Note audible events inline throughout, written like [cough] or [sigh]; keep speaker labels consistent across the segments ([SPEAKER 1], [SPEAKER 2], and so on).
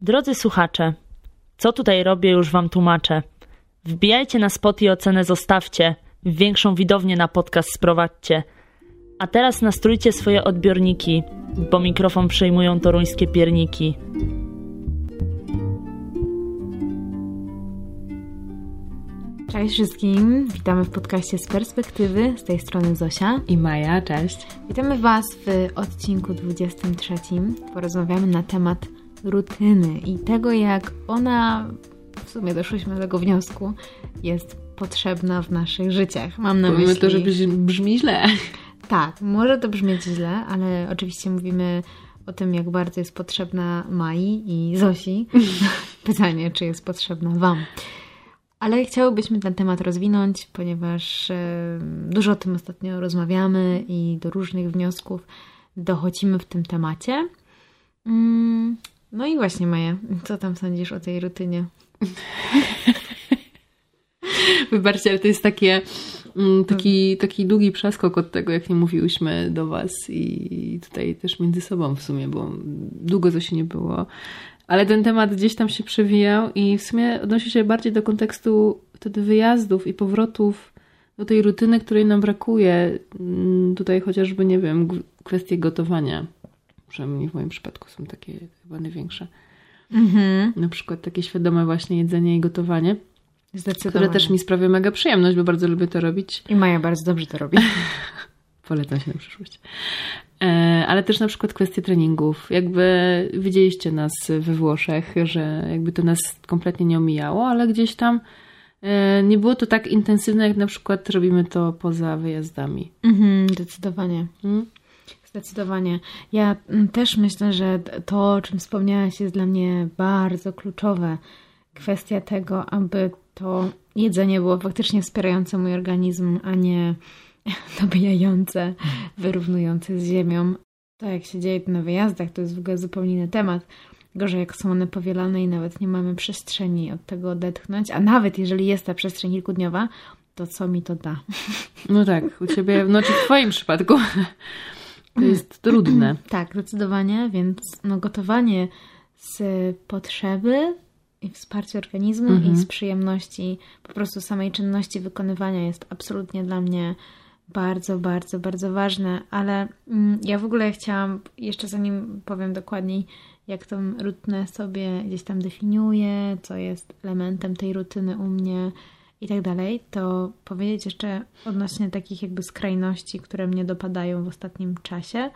[SPEAKER 1] Drodzy słuchacze, co tutaj robię, już wam tłumaczę. Wbijajcie na spot i ocenę zostawcie. W większą widownię na podcast sprowadźcie. A teraz nastrójcie swoje odbiorniki, bo mikrofon przejmują toruńskie pierniki.
[SPEAKER 2] Cześć wszystkim, witamy w podcaście z perspektywy, z tej strony Zosia
[SPEAKER 3] i Maja, cześć.
[SPEAKER 2] Witamy Was w odcinku 23. Porozmawiamy na temat rutyny i tego, jak ona, w sumie doszłyśmy do tego wniosku, jest potrzebna w naszych życiach.
[SPEAKER 3] Mam na myśli... to, że brzmi źle.
[SPEAKER 2] Tak, może to brzmieć źle, ale oczywiście mówimy o tym, jak bardzo jest potrzebna Mai i Zosi. [laughs] Pytanie, czy jest potrzebna Wam. Ale chciałybyśmy ten temat rozwinąć, ponieważ dużo o tym ostatnio rozmawiamy i do różnych wniosków dochodzimy w tym temacie. No i właśnie, Maja, co tam sądzisz o tej rutynie? [laughs]
[SPEAKER 3] Wybaczcie, ale to jest takie, mm, taki, taki długi przeskok od tego, jak nie mówiłyśmy do Was i tutaj też między sobą w sumie, bo długo to się nie było. Ale ten temat gdzieś tam się przewijał i w sumie odnosi się bardziej do kontekstu wtedy wyjazdów i powrotów do tej rutyny, której nam brakuje. Mm, tutaj chociażby, nie wiem, kwestie gotowania. Przynajmniej w moim przypadku są takie chyba największe. Mhm. Na przykład takie świadome właśnie jedzenie i gotowanie. Które też mi sprawia mega przyjemność, bo bardzo lubię to robić.
[SPEAKER 2] I Maja bardzo dobrze to robi. [laughs]
[SPEAKER 3] Polecam się na przyszłość. E, ale też na przykład kwestie treningów. Jakby widzieliście nas we Włoszech, że jakby to nas kompletnie nie omijało, ale gdzieś tam e, nie było to tak intensywne, jak na przykład robimy to poza wyjazdami.
[SPEAKER 2] Mhm, zdecydowanie. Hmm? Zdecydowanie. Ja mm, też myślę, że to, o czym wspomniałaś, jest dla mnie bardzo kluczowe. Kwestia tego, aby to jedzenie było faktycznie wspierające mój organizm, a nie [laughs] dobijające, wyrównujące z ziemią. To, jak się dzieje na wyjazdach, to jest w ogóle zupełnie inny temat. Gorzej, jak są one powielane i nawet nie mamy przestrzeni od tego odetchnąć, a nawet jeżeli jest ta przestrzeń kilkudniowa, to co mi to da?
[SPEAKER 3] No tak, u Ciebie, no czy w Twoim przypadku [laughs] to jest [clears throat] trudne.
[SPEAKER 2] tak, zdecydowanie, więc no, gotowanie z potrzeby i wsparcia organizmu mhm. i z przyjemności po prostu samej czynności wykonywania jest absolutnie dla mnie bardzo, bardzo, bardzo ważne, ale mm, ja w ogóle chciałam, jeszcze zanim powiem dokładniej, jak tą rutynę sobie gdzieś tam definiuję, co jest elementem tej rutyny u mnie i tak dalej, to powiedzieć jeszcze odnośnie takich jakby skrajności, które mnie dopadają w ostatnim czasie,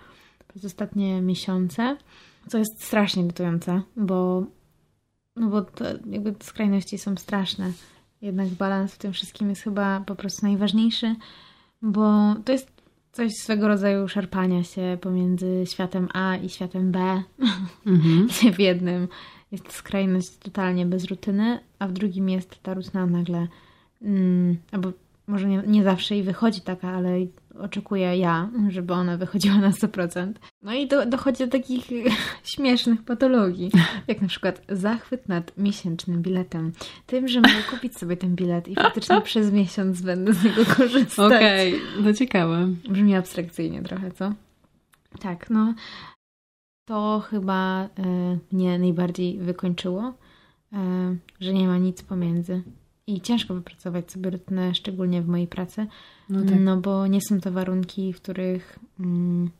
[SPEAKER 2] przez ostatnie miesiące, co jest strasznie irytujące, bo no bo to jakby skrajności są straszne. Jednak balans w tym wszystkim jest chyba po prostu najważniejszy, bo to jest coś swego rodzaju szarpania się pomiędzy światem A i światem B. Mhm. [laughs] w jednym jest skrajność totalnie bez rutyny, a w drugim jest ta rutyna nagle, mm, albo może nie, nie zawsze i wychodzi taka, ale oczekuję ja, żeby ona wychodziła na 100%. No i do, dochodzi do takich [laughs] śmiesznych patologii, jak na przykład zachwyt nad miesięcznym biletem. Tym, że mogę kupić sobie ten bilet i faktycznie [laughs] przez miesiąc będę z niego korzystać.
[SPEAKER 3] Okej, okay, no ciekawe.
[SPEAKER 2] Brzmi abstrakcyjnie trochę, co? Tak, no to chyba y, mnie najbardziej wykończyło, y, że nie ma nic pomiędzy i ciężko wypracować sobie rutynę, szczególnie w mojej pracy, no, tak. no bo nie są to warunki, w których mm,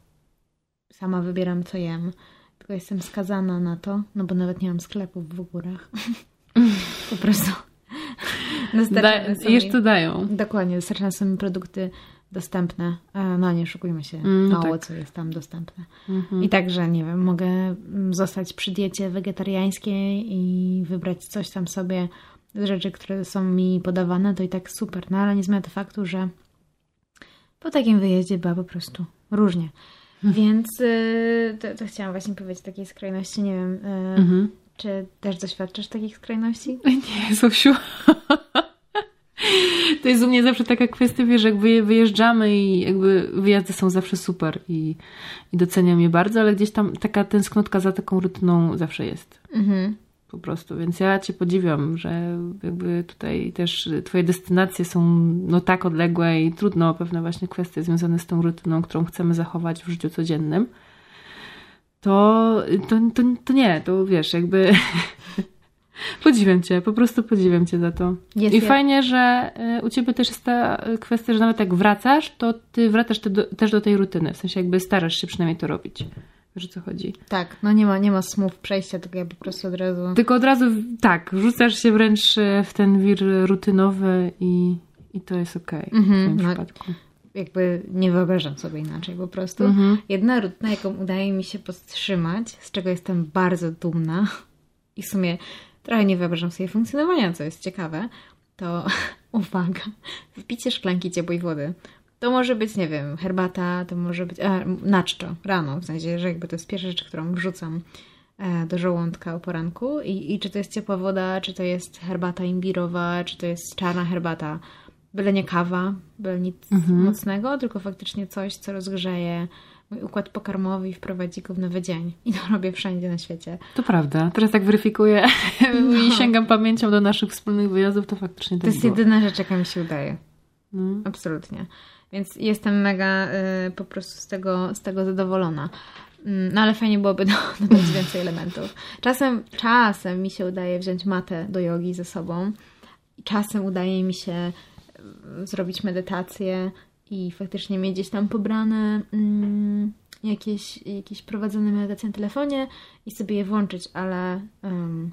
[SPEAKER 2] sama wybieram, co jem, tylko jestem skazana na to, no bo nawet nie mam sklepów w górach. [laughs] po prostu. [laughs]
[SPEAKER 3] Da, jeszcze dają.
[SPEAKER 2] Dokładnie, dostarczane są mi produkty dostępne. No nie szukujmy się, mm, no mało tak. co jest tam dostępne. Mm-hmm. I także, nie wiem, mogę mm, zostać przy diecie wegetariańskiej i wybrać coś tam sobie rzeczy, które są mi podawane, to i tak super. No ale nie zmienia to faktu, że po takim wyjeździe była po prostu różnie. Mhm. Więc y, to, to, chciałam właśnie powiedzieć takiej skrajności. Nie wiem, y, mhm. czy też doświadczasz takich skrajności? [laughs]
[SPEAKER 3] Nie, Zosiu. To jest u mnie zawsze taka kwestia, wiesz, jakby wyjeżdżamy i jakby wyjazdy są zawsze super i, i doceniam je bardzo, ale gdzieś tam taka tęsknotka za taką rutyną zawsze jest. Mhm po prostu. Więc ja Cię podziwiam, że jakby tutaj też Twoje destynacje są no tak odległe i trudno o pewne właśnie kwestie związane z tą rutyną, którą chcemy zachować w życiu codziennym. to, to, to, to nie, to wiesz, jakby [laughs] podziwiam cię, po prostu podziwiam cię za to. Jest I fajnie, że y, u ciebie też jest ta kwestia, że nawet jak wracasz, to ty wracasz te do, też do tej rutyny, w sensie jakby starasz się przynajmniej to robić. Wiesz o co chodzi?
[SPEAKER 2] Tak, no nie ma, nie ma smów przejścia, tylko ja po prostu od razu...
[SPEAKER 3] Tylko od razu, tak, rzucasz się wręcz y, w ten wir rutynowy i, i to jest okej okay w tym no, przypadku
[SPEAKER 2] jakby nie wyobrażam sobie inaczej po prostu. Mhm. Jedna rutyna, jaką udaje mi się podtrzymać, z czego jestem bardzo dumna [laughs] i w sumie trochę nie wyobrażam sobie funkcjonowania, co jest ciekawe, to [laughs] uwaga, wpicie szklanki ciepłej wody. To może być, nie wiem, herbata, to może być a, naczczo, rano, w sensie, że jakby to jest pierwsza rzecz, którą wrzucam e, do żołądka o poranku I, i czy to jest ciepła woda, czy to jest herbata imbirowa, czy to jest czarna herbata byle nie kawa, byle nic mhm. mocnego, tylko faktycznie coś, co rozgrzeje mój układ pokarmowy i wprowadzi go w nowy dzień. I to robię wszędzie na świecie.
[SPEAKER 3] To prawda. Teraz tak weryfikuję [laughs] no. i sięgam pamięcią do naszych wspólnych wyjazdów, to faktycznie
[SPEAKER 2] tak To jest było. jedyna rzecz, jaka mi się udaje. No. Absolutnie. Więc jestem mega y, po prostu z tego, z tego zadowolona. Mm, no ale fajnie byłoby [laughs] dodać więcej elementów. Czasem, czasem mi się udaje wziąć matę do jogi ze sobą. Czasem udaje mi się zrobić medytację i faktycznie mieć gdzieś tam pobrane mm, jakieś, jakieś prowadzone medytacje na telefonie i sobie je włączyć, ale um,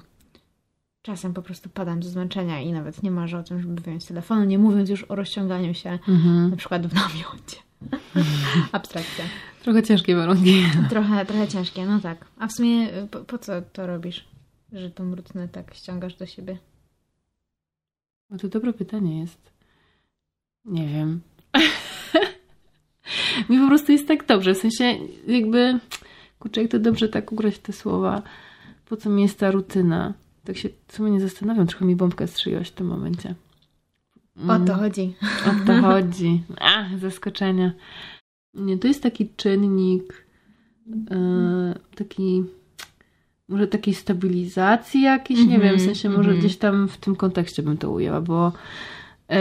[SPEAKER 2] czasem po prostu padam ze zmęczenia i nawet nie marzę o tym, żeby wyjąć telefonu, nie mówiąc już o rozciąganiu się mhm. na przykład w namiocie. [laughs] Abstrakcja.
[SPEAKER 3] Trochę ciężkie warunki.
[SPEAKER 2] Trochę, trochę ciężkie, no tak. A w sumie po, po co to robisz? Że tą rutynę tak ściągasz do siebie?
[SPEAKER 3] No to dobre pytanie jest. Nie wiem. [laughs] Mi po prostu jest tak dobrze, w sensie jakby, kurczę, jak to dobrze tak ugrać te słowa, po co mi jest ta rutyna? Tak się w sumie nie zastanawiam, trochę mi bombkę strzeliłaś w tym momencie.
[SPEAKER 2] Mm. O to mm. chodzi.
[SPEAKER 3] O to [laughs] chodzi. A, zaskoczenia. Nie, to jest taki czynnik, yy, taki może takiej stabilizacji jakiejś, nie mm -hmm, wiem, w sensie może mm -hmm. gdzieś tam w tym kontekście bym to ujęła, bo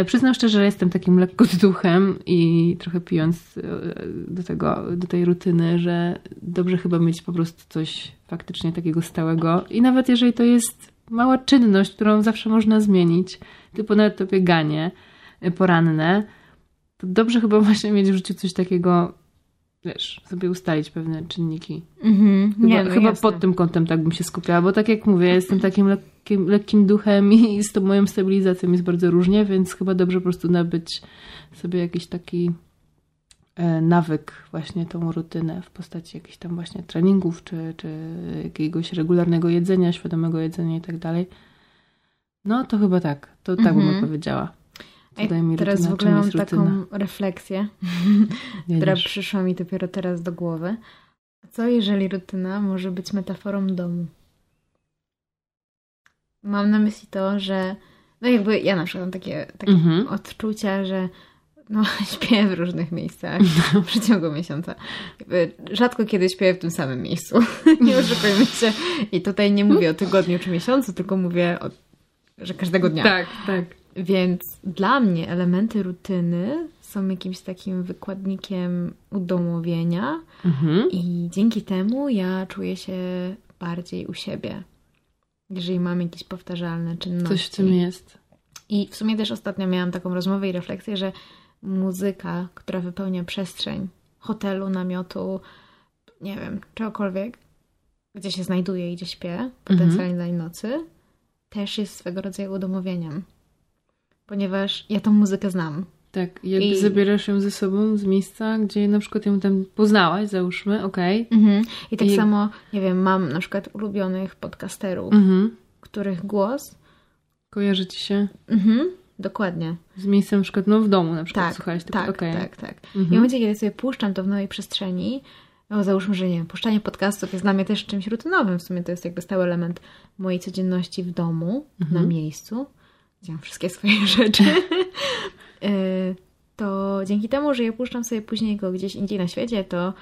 [SPEAKER 3] przyznam szczerze, że jestem takim lekko duchem i trochę pijąc e, do, tego, do tej rutyny, że dobrze chyba mieć po prostu coś faktycznie takiego stałego. I nawet jeżeli to jest mała czynność, którą zawsze można zmienić, typu nawet to bieganie e, poranne, to dobrze chyba [laughs] właśnie mieć w życiu coś takiego wiesz, sobie ustalić pewne czynniki. Mm-hmm. Chyba, Nie, no chyba pod tym kątem tak bym się skupiała, bo tak jak mówię, jestem takim lekkim, lekkim duchem i z tą moją stabilizacją jest bardzo różnie, więc chyba dobrze po prostu nabyć sobie jakiś taki e, nawyk, właśnie tą rutynę w postaci jakichś tam właśnie treningów, czy, czy jakiegoś regularnego jedzenia, świadomego jedzenia i tak dalej. No to chyba tak, to tak mm-hmm. bym mhm. odpowiedziała.
[SPEAKER 2] Ej, teraz w ogóle mam taką refleksję, [laughs] która przyszła mi dopiero teraz do głowy. Co jeżeli rutyna może być metaforą domu? Mam na myśli to, że no jakby ja na przykład mam takie, takie mhm. odczucia, że no, [laughs] śpię w różnych miejscach w przeciągu miesiąca. Rzadko kiedy śpię w tym samym miejscu. [laughs] nie oszukujmy się. I tutaj nie mówię o tygodniu czy miesiącu, tylko mówię o, że każdego dnia.
[SPEAKER 3] Tak, tak.
[SPEAKER 2] Więc dla mnie elementy rutyny są jakimś takim wykładnikiem udomowienia mhm. i dzięki temu ja czuję się bardziej u siebie, jeżeli mam jakieś powtarzalne czynności.
[SPEAKER 3] Coś w tym jest.
[SPEAKER 2] I w sumie też ostatnio miałam taką rozmowę i refleksję, że muzyka, która wypełnia przestrzeń hotelu, namiotu, nie wiem, czegokolwiek, gdzie się znajduję i gdzie śpię, potencjalnie mhm. na nocy, też jest swego rodzaju udomowieniem ponieważ ja tą muzykę znam.
[SPEAKER 3] Tak, jakby I... zabierasz ją ze sobą z miejsca, gdzie na przykład ją tam poznałaś, załóżmy, okej. Okay. Mhm.
[SPEAKER 2] I tak I... samo, nie wiem, mam na przykład ulubionych podcasterów, mhm. których głos
[SPEAKER 3] kojarzy ci się.
[SPEAKER 2] Mhm. Dokładnie.
[SPEAKER 3] Z miejscem na przykład no, w domu na przykład tak, słuchałeś.
[SPEAKER 2] Tak, okay. tak, tak. Mhm. I w momencie, kiedy sobie puszczam to w nowej przestrzeni, no załóżmy, że nie wiem, puszczanie podcastów jest dla mnie też czymś rutynowym. W sumie to jest jakby stały element mojej codzienności w domu, mhm. na miejscu gdzie mam wszystkie swoje [laughs] rzeczy, to dzięki temu, że ja puszczam sobie później go gdzieś indziej na świecie, to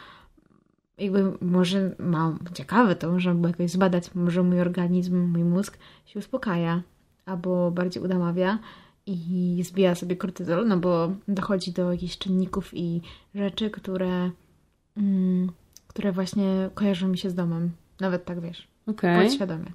[SPEAKER 2] jakby może mam ciekawe to, można by jakoś zbadać, może mój organizm, mój mózg się uspokaja albo bardziej udamawia i zbija sobie kortyzol, no bo dochodzi do jakichś czynników i rzeczy, które, mm, które właśnie kojarzą mi się z domem. Nawet tak, wiesz,
[SPEAKER 3] Okej.
[SPEAKER 2] podświadomie.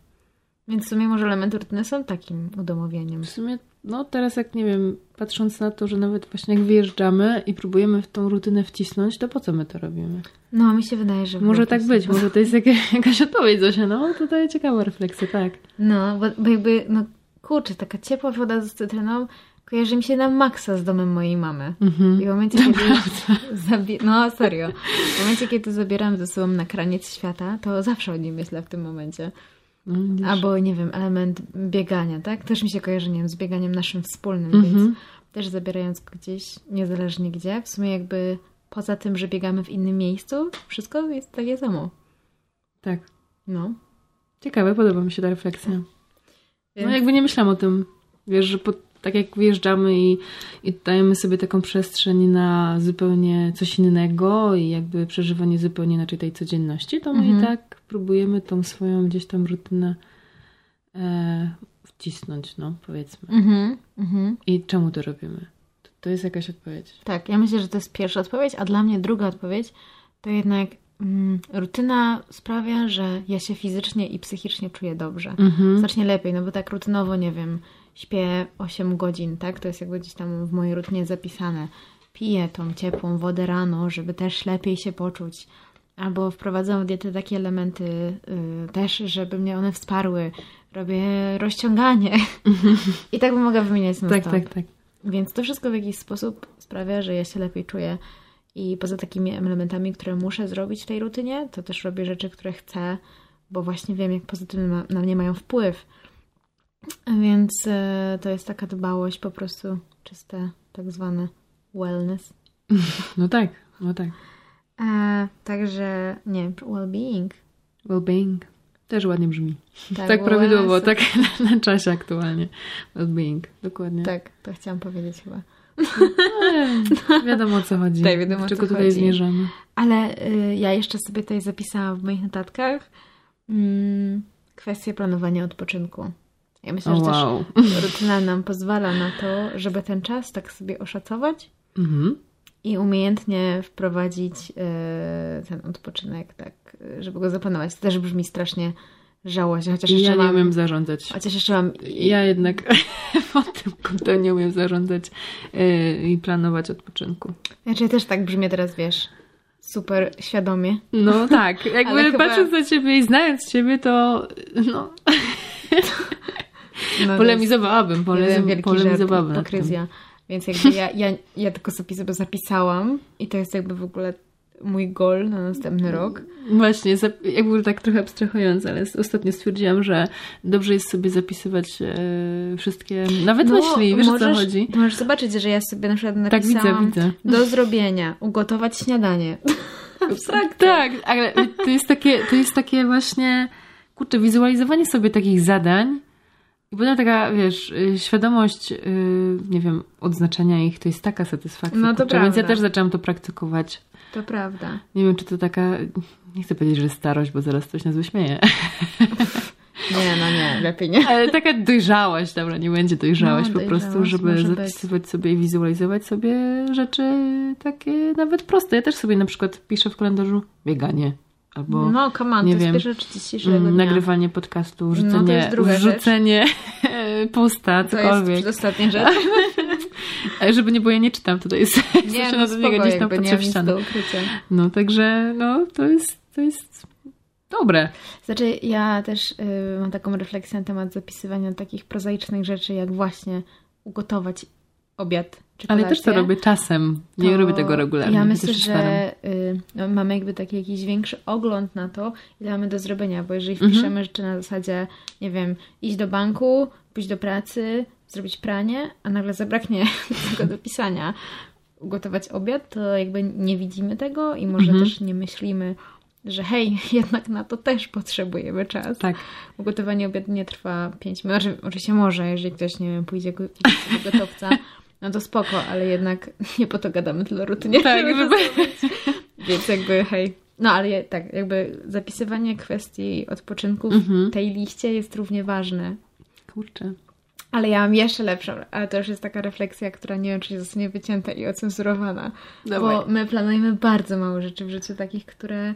[SPEAKER 2] Więc w sumie może elementy rutyny są takim udomowieniem.
[SPEAKER 3] W sumie, no teraz jak nie wiem, patrząc na to, że nawet właśnie jak wyjeżdżamy i próbujemy w tą rutynę wcisnąć, to po co my to robimy?
[SPEAKER 2] No, mi się wydaje, że...
[SPEAKER 3] Może tak być, może to jest jaka- [laughs] jakaś odpowiedź, Zosia. No, tutaj ciekawa refleksja, tak.
[SPEAKER 2] No, bo, bo jakby, no kurczę, taka ciepła woda z cytryną kojarzy mi się na maksa z domem mojej mamy.
[SPEAKER 3] Mhm.
[SPEAKER 2] I w momencie, kiedy... Zabi- no, serio. W momencie, kiedy zabieram ze sobą na kraniec świata, to zawsze o nim myślę w tym momencie.
[SPEAKER 3] No.
[SPEAKER 2] Albo, nie wiem, element biegania, tak? Też mi się kojarzy, nie wiem, z bieganiem naszym wspólnym,
[SPEAKER 3] Mhm.
[SPEAKER 2] więc też zabierając go gdzieś, niezależnie gdzie, w sumie jakby poza tym, że biegamy w innym miejscu, wszystko jest takie samo.
[SPEAKER 3] Tak.
[SPEAKER 2] No.
[SPEAKER 3] Ciekawe, podoba mi się ta refleksja. No
[SPEAKER 2] Więc-
[SPEAKER 3] jakby nie myślałam o tym, wiesz, że po, tak jak wyjeżdżamy i, i dajemy sobie taką przestrzeń na zupełnie coś innego i jakby przeżywanie zupełnie inaczej tej codzienności, to my
[SPEAKER 2] Mhm.
[SPEAKER 3] i tak próbujemy tą swoją gdzieś tam rutynę e, wcisnąć, no powiedzmy.
[SPEAKER 2] Mhm, mhm.
[SPEAKER 3] I czemu to robimy? To, to jest jakaś odpowiedź.
[SPEAKER 2] Tak, ja myślę, że to jest pierwsza odpowiedź, a dla mnie druga odpowiedź to jednak mm, rutyna sprawia, że ja się fizycznie i psychicznie czuję dobrze.
[SPEAKER 3] Mhm.
[SPEAKER 2] Znacznie lepiej, no bo tak rutynowo, nie wiem, śpię 8 godzin, tak? To jest jakby gdzieś tam w mojej rutynie zapisane. Piję tą ciepłą wodę rano, żeby też lepiej się poczuć. Albo wprowadzam w dietę takie elementy y, też, żeby mnie one wsparły. Robię rozciąganie. [laughs] I tak mogę wymieniać non
[SPEAKER 3] Tak, tak, tak.
[SPEAKER 2] Więc to wszystko w jakiś sposób sprawia, że ja się lepiej czuję. I poza takimi elementami, które muszę zrobić w tej rutynie, to też robię rzeczy, które chcę, bo właśnie wiem, jak pozytywnie na mnie mają wpływ. Więc e, to jest taka dbałość, po prostu czyste, tak zwane wellness. [laughs]
[SPEAKER 3] No tak, no tak.
[SPEAKER 2] E, także, nie well-being.
[SPEAKER 3] Well-being. Też ładnie brzmi.
[SPEAKER 2] Tak,
[SPEAKER 3] Tak, prawidłowo, tak [laughs] na, na czasie aktualnie. Well-being, dokładnie.
[SPEAKER 2] Tak, to chciałam powiedzieć chyba.
[SPEAKER 3] E, wiadomo o co chodzi. [laughs]
[SPEAKER 2] Tak, wiadomo,
[SPEAKER 3] czego tutaj
[SPEAKER 2] chodzi.
[SPEAKER 3] zmierzamy.
[SPEAKER 2] Ale y, ja jeszcze sobie tutaj zapisałam w moich notatkach mm, kwestię planowania odpoczynku. Ja myślę, że
[SPEAKER 3] wow.
[SPEAKER 2] też rutyna nam pozwala na to, żeby ten czas tak sobie oszacować
[SPEAKER 3] Mhm.
[SPEAKER 2] i umiejętnie wprowadzić y, ten odpoczynek, tak, żeby go zaplanować. To też brzmi strasznie żałośnie, chociaż jeszcze
[SPEAKER 3] ja nie
[SPEAKER 2] mam...
[SPEAKER 3] umiem zarządzać.
[SPEAKER 2] Chociaż jeszcze mam...
[SPEAKER 3] Ja jednak [laughs] pod tym kątem nie umiem zarządzać yy, i planować odpoczynku.
[SPEAKER 2] Znaczy też tak brzmię teraz, wiesz, super świadomie.
[SPEAKER 3] No tak, [laughs] jakby
[SPEAKER 2] chyba-
[SPEAKER 3] patrząc na ciebie i znając ciebie, to no, [laughs]
[SPEAKER 2] No,
[SPEAKER 3] polemizowałabym, polemizowałabym
[SPEAKER 2] hipokryzja. Więc jakby ja, ja, ja tylko sobie, sobie zapisałam i to jest jakby w ogóle mój goal na następny rok.
[SPEAKER 3] Właśnie, jakby tak trochę abstrahując, ale ostatnio stwierdziłam, że dobrze jest sobie zapisywać e, wszystkie, nawet myśli, wiesz o co
[SPEAKER 2] możesz,
[SPEAKER 3] chodzi?
[SPEAKER 2] Możesz zobaczyć, że ja sobie na przykład
[SPEAKER 3] Tak, widzę,
[SPEAKER 2] napisałam
[SPEAKER 3] widzę.
[SPEAKER 2] do zrobienia, ugotować śniadanie. [laughs] Abstrakcja.
[SPEAKER 3] Tak, ale to jest takie, to jest takie właśnie, kurczę, wizualizowanie sobie takich zadań i potem taka, wiesz, y, świadomość, y, nie wiem, odznaczenia ich, to jest taka satysfakcja.
[SPEAKER 2] No to
[SPEAKER 3] kurczę, Więc ja
[SPEAKER 2] prawda.
[SPEAKER 3] też zaczęłam to praktykować.
[SPEAKER 2] To prawda.
[SPEAKER 3] Nie wiem, czy to taka, nie chcę powiedzieć, że starość, bo zaraz ktoś nas wyśmieje, [laughs]
[SPEAKER 2] Nie, no nie, lepiej nie. [laughs]
[SPEAKER 3] ale taka dojrzałość, dobra, nie będzie dojrzałość,
[SPEAKER 2] No,
[SPEAKER 3] po prostu, żeby
[SPEAKER 2] może być.
[SPEAKER 3] zapisywać sobie i wizualizować sobie rzeczy takie nawet proste. Ja też sobie na przykład piszę w kalendarzu bieganie. Albo
[SPEAKER 2] No, come on,
[SPEAKER 3] nie
[SPEAKER 2] to
[SPEAKER 3] wiem,
[SPEAKER 2] jest pierwsza rzecz dzisiejszego
[SPEAKER 3] Mm,
[SPEAKER 2] dnia.
[SPEAKER 3] nagrywanie podcastu,
[SPEAKER 2] No, jest druga rzecz.
[SPEAKER 3] wrzucenie [laughs] posta,
[SPEAKER 2] To jest
[SPEAKER 3] cokolwiek.
[SPEAKER 2] przedostatnia rzecz. [laughs]
[SPEAKER 3] Żeby nie było, ja nie czytam, tutaj jest
[SPEAKER 2] Nie, [laughs] no
[SPEAKER 3] na do niego gdzieś tam
[SPEAKER 2] jakby nie
[SPEAKER 3] patrzę w ścianę. No, także no, to jest, to jest dobre.
[SPEAKER 2] Znaczy, ja też y, mam taką refleksję na temat zapisywania takich prozaicznych rzeczy, jak właśnie ugotować obiad
[SPEAKER 3] Ale też to robię czasem. Nie
[SPEAKER 2] To
[SPEAKER 3] robię tego regularnie.
[SPEAKER 2] Ja myślę, że y, no, mamy jakby taki jakiś większy ogląd na to, ile mamy do zrobienia, bo jeżeli
[SPEAKER 3] Mhm.
[SPEAKER 2] wpiszemy rzeczy na zasadzie, nie wiem, iść do banku, pójść do pracy, zrobić pranie, a nagle zabraknie [laughs] tego do pisania, ugotować obiad, to jakby nie widzimy tego i może
[SPEAKER 3] Mhm.
[SPEAKER 2] też nie myślimy, że hej, [laughs] jednak na to też potrzebujemy czas.
[SPEAKER 3] Tak.
[SPEAKER 2] Ugotowanie obiadu nie trwa 5 minut. Oczywiście może, jeżeli ktoś, nie wiem, pójdzie [laughs] do gotowca, no to spoko, ale jednak [laughs] nie po to gadamy tyle rutynie.
[SPEAKER 3] Tak,
[SPEAKER 2] żeby. [laughs] Więc jakby hej. No ale tak, jakby zapisywanie kwestii odpoczynku w
[SPEAKER 3] Mhm.
[SPEAKER 2] tej liście jest równie ważne.
[SPEAKER 3] Kurczę.
[SPEAKER 2] Ale ja mam jeszcze lepszą, ale to już jest taka refleksja, która nie wiem, czy zostanie wycięta i ocenzurowana.
[SPEAKER 3] Dawaj.
[SPEAKER 2] Bo my planujemy bardzo mało rzeczy w życiu, takich, które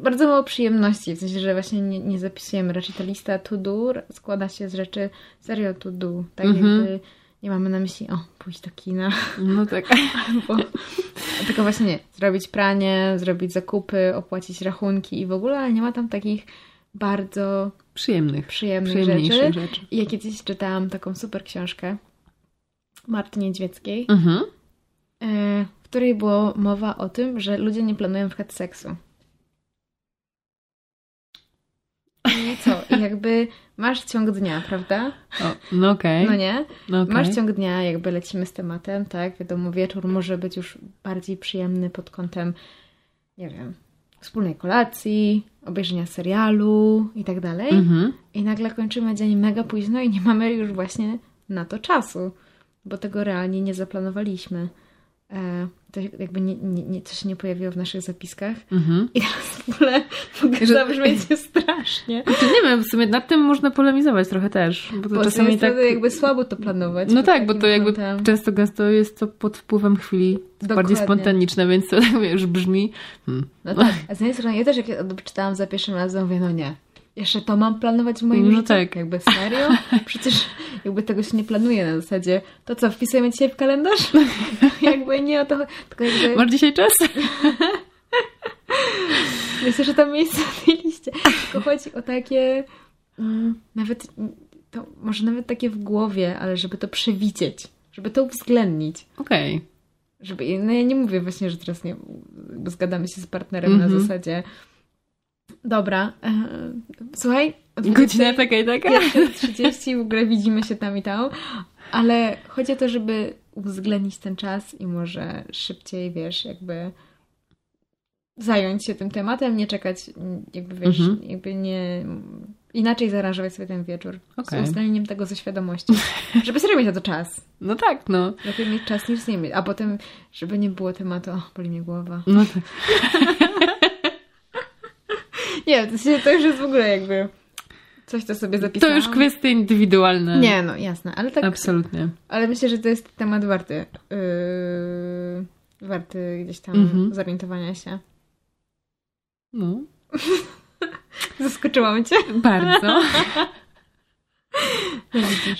[SPEAKER 2] bardzo mało przyjemności, w sensie, że właśnie nie, nie zapisujemy. Raczej ta lista to do składa się z rzeczy serio to do. Tak
[SPEAKER 3] Mhm.
[SPEAKER 2] jakby nie mamy na myśli, o, pójść do kina,
[SPEAKER 3] No tak. [laughs]
[SPEAKER 2] albo tylko właśnie nie, zrobić pranie, zrobić zakupy, opłacić rachunki i w ogóle, ale nie ma tam takich bardzo
[SPEAKER 3] Przyjemnych.
[SPEAKER 2] przyjemnych rzeczy.
[SPEAKER 3] rzeczy.
[SPEAKER 2] I ja kiedyś czytałam taką super książkę Marty Niedźwieckiej,
[SPEAKER 3] Mhm.
[SPEAKER 2] e, w której było mowa o tym, że ludzie nie planują na przykład seksu. I co? I jakby masz ciąg dnia, prawda?
[SPEAKER 3] O, no okej.
[SPEAKER 2] No nie?
[SPEAKER 3] No okej.
[SPEAKER 2] Masz ciąg dnia, jakby lecimy z tematem, tak? Wiadomo, wieczór może być już bardziej przyjemny pod kątem, nie wiem, wspólnej kolacji, obejrzenia serialu i tak dalej.
[SPEAKER 3] Mhm.
[SPEAKER 2] I nagle kończymy dzień mega późno i nie mamy już właśnie na to czasu, bo tego realnie nie zaplanowaliśmy. E, to jakby nie, nie, nie, to się nie pojawiło w naszych zapiskach.
[SPEAKER 3] Mhm.
[SPEAKER 2] I teraz w ogóle [laughs] mogę
[SPEAKER 3] Że-
[SPEAKER 2] zabrzmieć [laughs] strasznie.
[SPEAKER 3] Czy nie wiem, w sumie nad tym można polemizować trochę też. Bo to
[SPEAKER 2] Bo
[SPEAKER 3] czasami
[SPEAKER 2] jest
[SPEAKER 3] tak.
[SPEAKER 2] jakby słabo to planować.
[SPEAKER 3] No tak, bo to jakby
[SPEAKER 2] kątem.
[SPEAKER 3] często gęsto jest to pod wpływem chwili bardziej
[SPEAKER 2] Dokładnie.
[SPEAKER 3] spontaniczne, więc to [laughs] tak już brzmi. Hmm.
[SPEAKER 2] No tak, a z jednej strony ja też jak czytałam za pierwszym razem, mówię, no nie. Jeszcze to mam planować w moim
[SPEAKER 3] No
[SPEAKER 2] życiu?
[SPEAKER 3] tak.
[SPEAKER 2] Jakby serio? [laughs] Przecież jakby tego się nie planuje na zasadzie. To co, wpisujemy dzisiaj w kalendarz? [laughs] jakby nie o to. Tylko jakby
[SPEAKER 3] Masz dzisiaj czas? [laughs]
[SPEAKER 2] myślę, że tam miejsce na tej liście. Tylko chodzi o takie mm, nawet to może nawet takie w głowie, ale żeby to przewidzieć, żeby to uwzględnić.
[SPEAKER 3] Okej.
[SPEAKER 2] Żeby, no ja nie mówię właśnie, że teraz nie zgadamy się z partnerem
[SPEAKER 3] Mhm.
[SPEAKER 2] na zasadzie dobra, e, słuchaj,
[SPEAKER 3] Godzina taka i taka?
[SPEAKER 2] 30 w ogóle widzimy się tam i tam, ale chodzi o to, żeby uwzględnić ten czas i może szybciej, wiesz, jakby zająć się tym tematem, nie czekać, jakby wiesz,
[SPEAKER 3] Mhm.
[SPEAKER 2] jakby nie inaczej zaaranżować sobie ten wieczór.
[SPEAKER 3] Okej.
[SPEAKER 2] Z uwzględnieniem tego ze świadomością. [laughs] żeby serio mieć na to czas.
[SPEAKER 3] No tak, no.
[SPEAKER 2] Lepiej mieć czas niż nie mieć. A potem, żeby nie było tematu, o, boli mnie głowa.
[SPEAKER 3] No tak. [laughs]
[SPEAKER 2] Nie, to, to już jest w ogóle jakby coś, co sobie
[SPEAKER 3] To
[SPEAKER 2] zapisałam.
[SPEAKER 3] już kwestie indywidualne.
[SPEAKER 2] Nie, no jasne, ale tak,
[SPEAKER 3] Absolutnie.
[SPEAKER 2] ale myślę, że to jest temat warty, yy, warty gdzieś tam
[SPEAKER 3] Mhm.
[SPEAKER 2] zorientowania się.
[SPEAKER 3] No. [laughs]
[SPEAKER 2] Zaskoczyłam cię.
[SPEAKER 3] Bardzo. [laughs]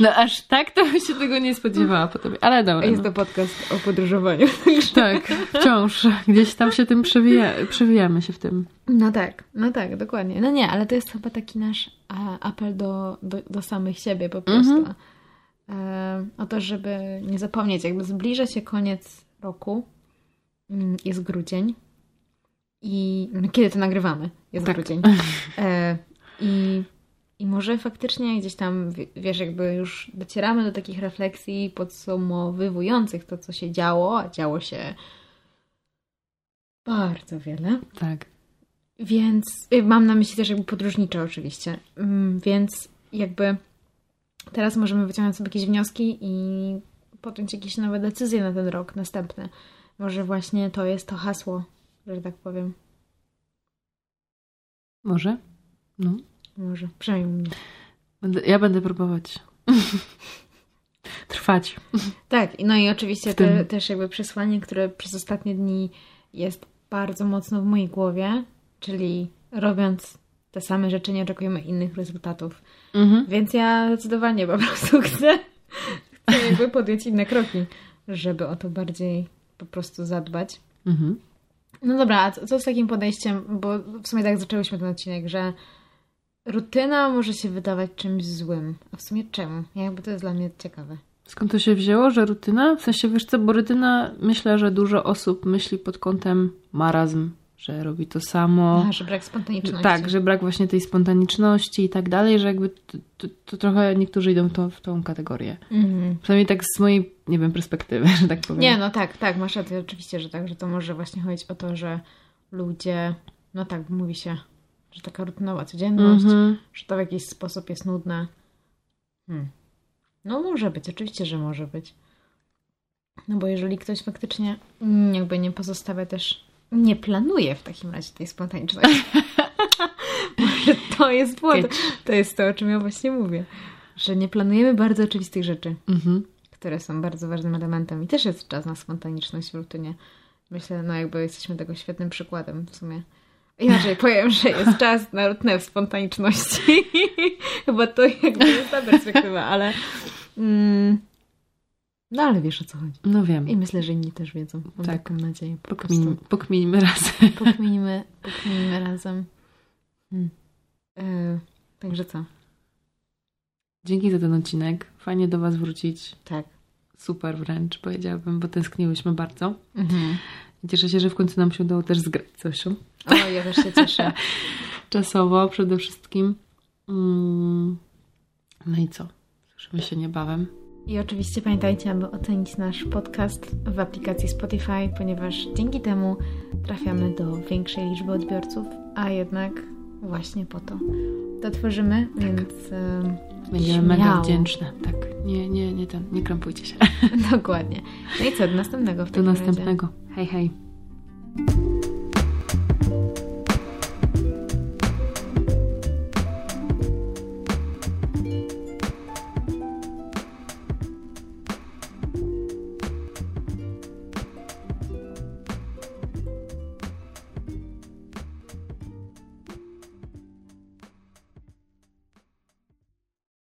[SPEAKER 3] No aż tak to bym się tego nie spodziewała po tobie. Ale dobra.
[SPEAKER 2] Jest
[SPEAKER 3] No.
[SPEAKER 2] to podcast o podróżowaniu. [laughs]
[SPEAKER 3] Tak, wciąż. Gdzieś tam się tym przewija, przewijamy się w tym.
[SPEAKER 2] No tak, no tak, dokładnie. No nie, ale to jest chyba taki nasz apel do, do, do samych siebie po prostu.
[SPEAKER 3] Mhm.
[SPEAKER 2] E, o to, żeby nie zapomnieć, jakby zbliża się koniec roku, Mm, jest grudzień i no, kiedy to nagrywamy? Jest
[SPEAKER 3] Tak.
[SPEAKER 2] grudzień. [laughs] E, i, I może faktycznie gdzieś tam, wiesz, jakby już docieramy do takich refleksji podsumowywujących to, co się działo, a działo się bardzo wiele.
[SPEAKER 3] Tak.
[SPEAKER 2] Więc y, mam na myśli też jakby podróżnicze oczywiście. Mm, Więc jakby teraz możemy wyciągnąć sobie jakieś wnioski i podjąć jakieś nowe decyzje na ten rok następny. Może właśnie to jest to hasło, że tak powiem.
[SPEAKER 3] Może? No.
[SPEAKER 2] Może, przynajmniej mnie.
[SPEAKER 3] Ja będę próbować. [laughs] Trwać.
[SPEAKER 2] Tak, no i oczywiście te, też jakby przesłanie, które przez ostatnie dni jest bardzo mocno w mojej głowie, czyli robiąc te same rzeczy nie oczekujemy innych rezultatów.
[SPEAKER 3] Mhm.
[SPEAKER 2] Więc ja zdecydowanie po prostu [laughs] chcę, chcę jakby podjąć inne kroki, żeby o to bardziej po prostu zadbać.
[SPEAKER 3] Mhm.
[SPEAKER 2] No dobra, a co, co z takim podejściem, bo w sumie tak zaczęłyśmy ten odcinek, że rutyna może się wydawać czymś złym. A w sumie czemu? Jakby to jest dla mnie ciekawe.
[SPEAKER 3] Skąd to się wzięło, że rutyna? W sensie, wiesz co, bo rutyna, myślę, że dużo osób myśli pod kątem marazm, że robi to samo.
[SPEAKER 2] A, że brak spontaniczności.
[SPEAKER 3] Tak, że brak właśnie tej spontaniczności i tak dalej, że jakby to, to, to trochę niektórzy idą w tą, w tą kategorię.
[SPEAKER 2] Mhm.
[SPEAKER 3] Przynajmniej tak z mojej, nie wiem, perspektywy, [laughs] że tak powiem.
[SPEAKER 2] Nie, no tak, tak, masz rację, oczywiście, że tak, że to może właśnie chodzić o to, że ludzie, no tak, mówi się, że taka rutynowa codzienność,
[SPEAKER 3] Mhm.
[SPEAKER 2] że to w jakiś sposób jest nudne. Hmm. No może być, oczywiście, że może być. No bo jeżeli ktoś faktycznie mm, jakby nie pozostawia też, nie planuje w takim razie tej spontaniczności. [laughs] może to jest błąd. To jest to, o czym ja właśnie mówię. Że nie planujemy bardzo oczywistych rzeczy,
[SPEAKER 3] Mhm.
[SPEAKER 2] które są bardzo ważnym elementem i też jest czas na spontaniczność w rutynie. Myślę, no jakby jesteśmy tego świetnym przykładem w sumie. Inaczej powiem, że jest czas na rutnę w spontaniczności. [laughs] Chyba to jakby jest ta perspektywa, ale... Mm, no ale wiesz o co chodzi.
[SPEAKER 3] No wiem.
[SPEAKER 2] I myślę, że inni też wiedzą. Mam
[SPEAKER 3] Tak.
[SPEAKER 2] taką nadzieję. Po
[SPEAKER 3] Pokminimy,
[SPEAKER 2] prostu.
[SPEAKER 3] pokminimy razem. [laughs]
[SPEAKER 2] Pokminimy, pokminimy razem. Hmm. E, także co?
[SPEAKER 3] Dzięki za ten odcinek. Fajnie do Was wrócić.
[SPEAKER 2] Tak.
[SPEAKER 3] Super wręcz, powiedziałabym, bo tęskniłyśmy bardzo.
[SPEAKER 2] Mhm.
[SPEAKER 3] Cieszę się, że w końcu nam się udało też zgrać coś
[SPEAKER 2] O, ja też się cieszę. [laughs]
[SPEAKER 3] czasowo przede wszystkim. Mm. No i co? Słyszymy się niebawem.
[SPEAKER 2] I oczywiście pamiętajcie, aby ocenić nasz podcast w aplikacji Spotify, ponieważ dzięki temu trafiamy do większej liczby odbiorców, a jednak właśnie po to to tworzymy, więc em,
[SPEAKER 3] Będziemy mega wdzięczne. Tak, nie, nie, nie, ten, nie krępujcie się. [laughs]
[SPEAKER 2] dokładnie. No i co, do następnego w
[SPEAKER 3] Do
[SPEAKER 2] takim razie.
[SPEAKER 3] następnego. Hej, hej.